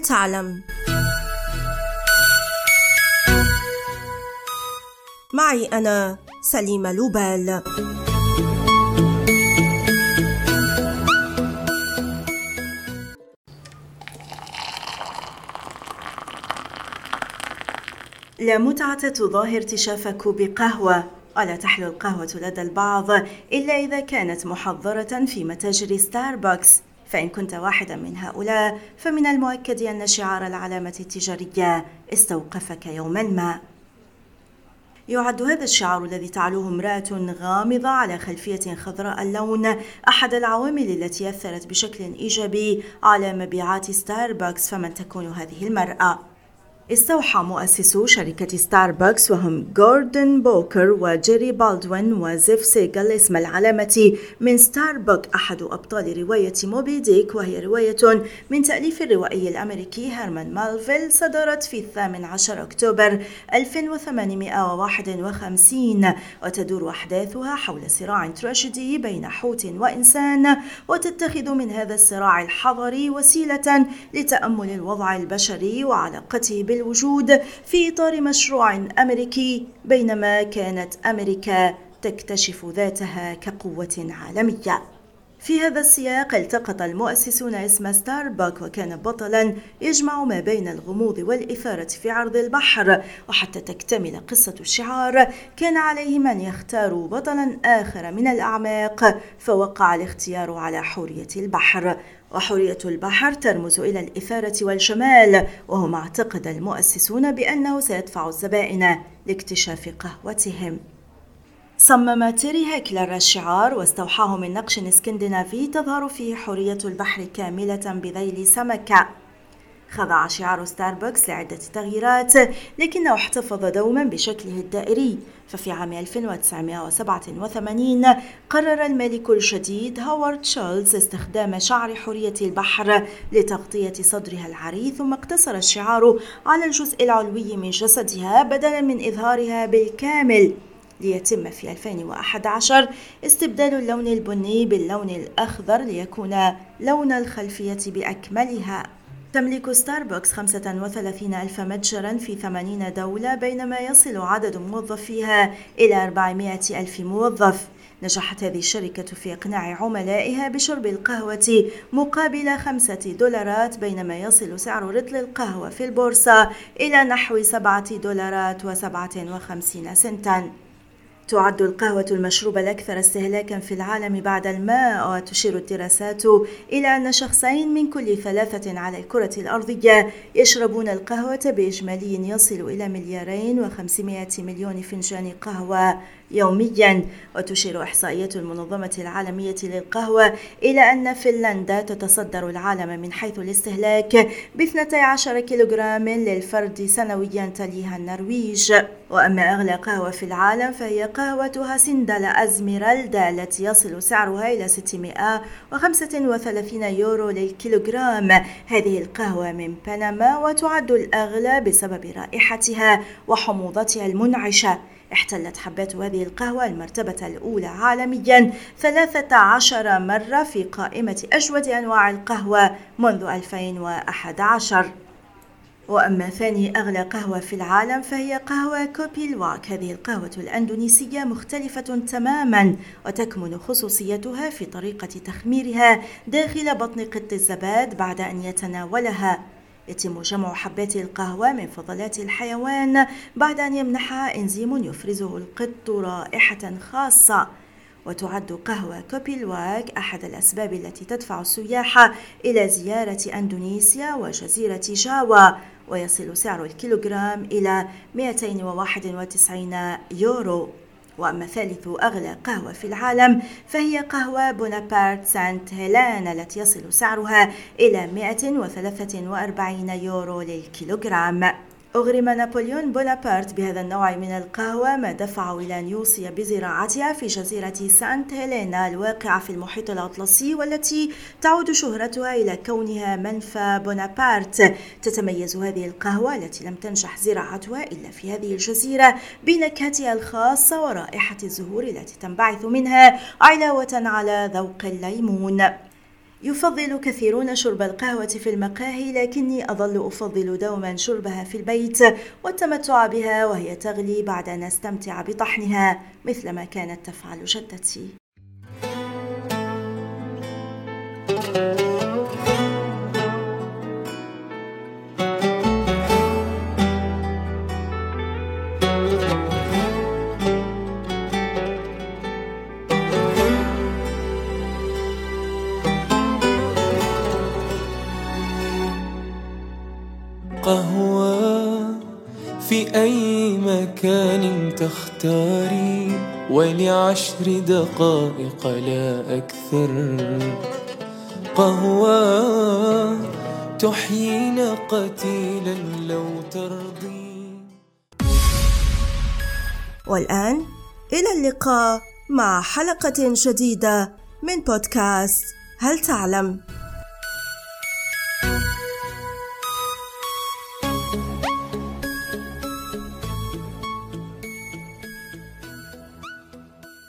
ولتعلم معي أنا سليمة لوبال. لا متعة تظاهر ارتشاف كوب قهوة ولا تحلو القهوة لدى البعض إلا إذا كانت محضرة في متاجر ستاربكس فإن كنت واحدا من هؤلاء فمن المؤكد أن شعار العلامة التجارية استوقفك يوما ما. يعد هذا الشعار الذي تعلوه امرأة غامضة على خلفية خضراء اللون أحد العوامل التي أثرت بشكل إيجابي على مبيعات ستاربكس فمن تكون هذه المرأة؟ استوحى مؤسسو شركة ستاربكس وهم جوردن بوكر وجيري بالدوين وزيف سيجل اسم العلامة من ستاربك أحد أبطال رواية موبي ديك وهي رواية من تأليف الروائي الأمريكي هيرمان مالفيل صدرت في الثامن عشر أكتوبر 1851 وتدور أحداثها حول صراع تراجيدي بين حوت وإنسان وتتخذ من هذا الصراع الحضري وسيلة لتأمل الوضع البشري وعلاقته بال الوجود في إطار مشروع أمريكي بينما كانت أمريكا تكتشف ذاتها كقوة عالمية. في هذا السياق التقط المؤسسون اسم ستاربك وكان بطلا يجمع ما بين الغموض والإثارة في عرض البحر وحتى تكتمل قصة الشعار كان عليهم أن يختاروا بطلا آخر من الأعماق فوقع الاختيار على حورية البحر. وحورية البحر ترمز إلى الإثارة والجمال وهم اعتقد المؤسسون بأنه سيدفع الزبائن لاكتشاف قهوتهم. صمم تيري هيكلر الشعار واستوحاه من نقش اسكندنافي تظهر فيه حورية البحر كاملة بذيل سمكة. خضع شعار ستاربكس لعدة تغييرات لكنه احتفظ دوما بشكله الدائري. ففي عام 1987 قرر المالك الجديد هوارد شولز استخدام شعر حورية البحر لتغطية صدرها العاري ثم اقتصر الشعار على الجزء العلوي من جسدها بدلا من إظهارها بالكامل. ليتم في 2011 استبدال اللون البني باللون الأخضر ليكون لون الخلفية بأكملها. تملك ستاربكس 35 ألف متجرا في 80 دولة بينما يصل عدد موظفيها إلى 400 ألف موظف. نجحت هذه الشركة في إقناع عملائها بشرب القهوة مقابل خمسة دولارات بينما يصل سعر رطل القهوة في البورصة إلى نحو سبعة دولارات وسبعة وخمسين سنتاً. تعد القهوة المشروب الأكثر استهلاكا في العالم بعد الماء وتشير الدراسات إلى أن شخصين من كل ثلاثة على الكرة الأرضية يشربون القهوة بإجمالي يصل إلى مليارين وخمسمائة مليون فنجان قهوة يوميا. وتشير إحصائيات المنظمة العالمية للقهوة إلى أن فنلندا تتصدر العالم من حيث الاستهلاك ب 12 كيلوغرام للفرد سنويا تليها النرويج. وأما أغلى قهوة في العالم فهي قهوة هاسندل أزميرالدا التي يصل سعرها إلى 635 يورو للكيلوغرام. هذه القهوة من بنما وتعد الأغلى بسبب رائحتها وحموضتها المنعشة. احتلت حبات هذه القهوة المرتبة الأولى عالميا 13 مرة في قائمة أجود أنواع القهوة منذ 2011 وأما ثاني أغلى قهوة في العالم فهي قهوة كوبي الواك هذه القهوة الأندونيسية مختلفة تماما وتكمن خصوصيتها في طريقة تخميرها داخل بطن قط الزباد بعد أن يتناولها. يتم جمع حبات القهوة من فضلات الحيوان بعد أن يمنحها إنزيم يفرزه القط رائحة خاصة. وتعد قهوة كوبيلواك أحد الأسباب التي تدفع السياح إلى زيارة أندونيسيا وجزيرة جاوا ويصل سعر الكيلوغرام إلى 291 يورو. وأما ثالث أغلى قهوة في العالم فهي قهوة بونابرت سانت هيلان التي يصل سعرها إلى 143 يورو للكيلوغرام. أغرم نابليون بونابرت بهذا النوع من القهوة ما دفعه إلى أن يوصي بزراعتها في جزيرة سانت هيلينا الواقعة في المحيط الأطلسي والتي تعود شهرتها إلى كونها منفى بونابرت. تتميز هذه القهوة التي لم تنجح زراعتها إلا في هذه الجزيرة بنكهتها الخاصة ورائحة الزهور التي تنبعث منها علاوة على ذوق الليمون. يفضل كثيرون شرب القهوة في المقاهي لكني أظل أفضل دوما شربها في البيت والتمتع بها وهي تغلي بعد أن أستمتع بطحنها مثلما كانت تفعل جدتي. في أي مكان تختاري ولعشر دقائق لا أكثر قهوة تحيينا قتيلا لو ترضي والآن إلى اللقاء مع حلقة جديدة من بودكاست هل تعلم؟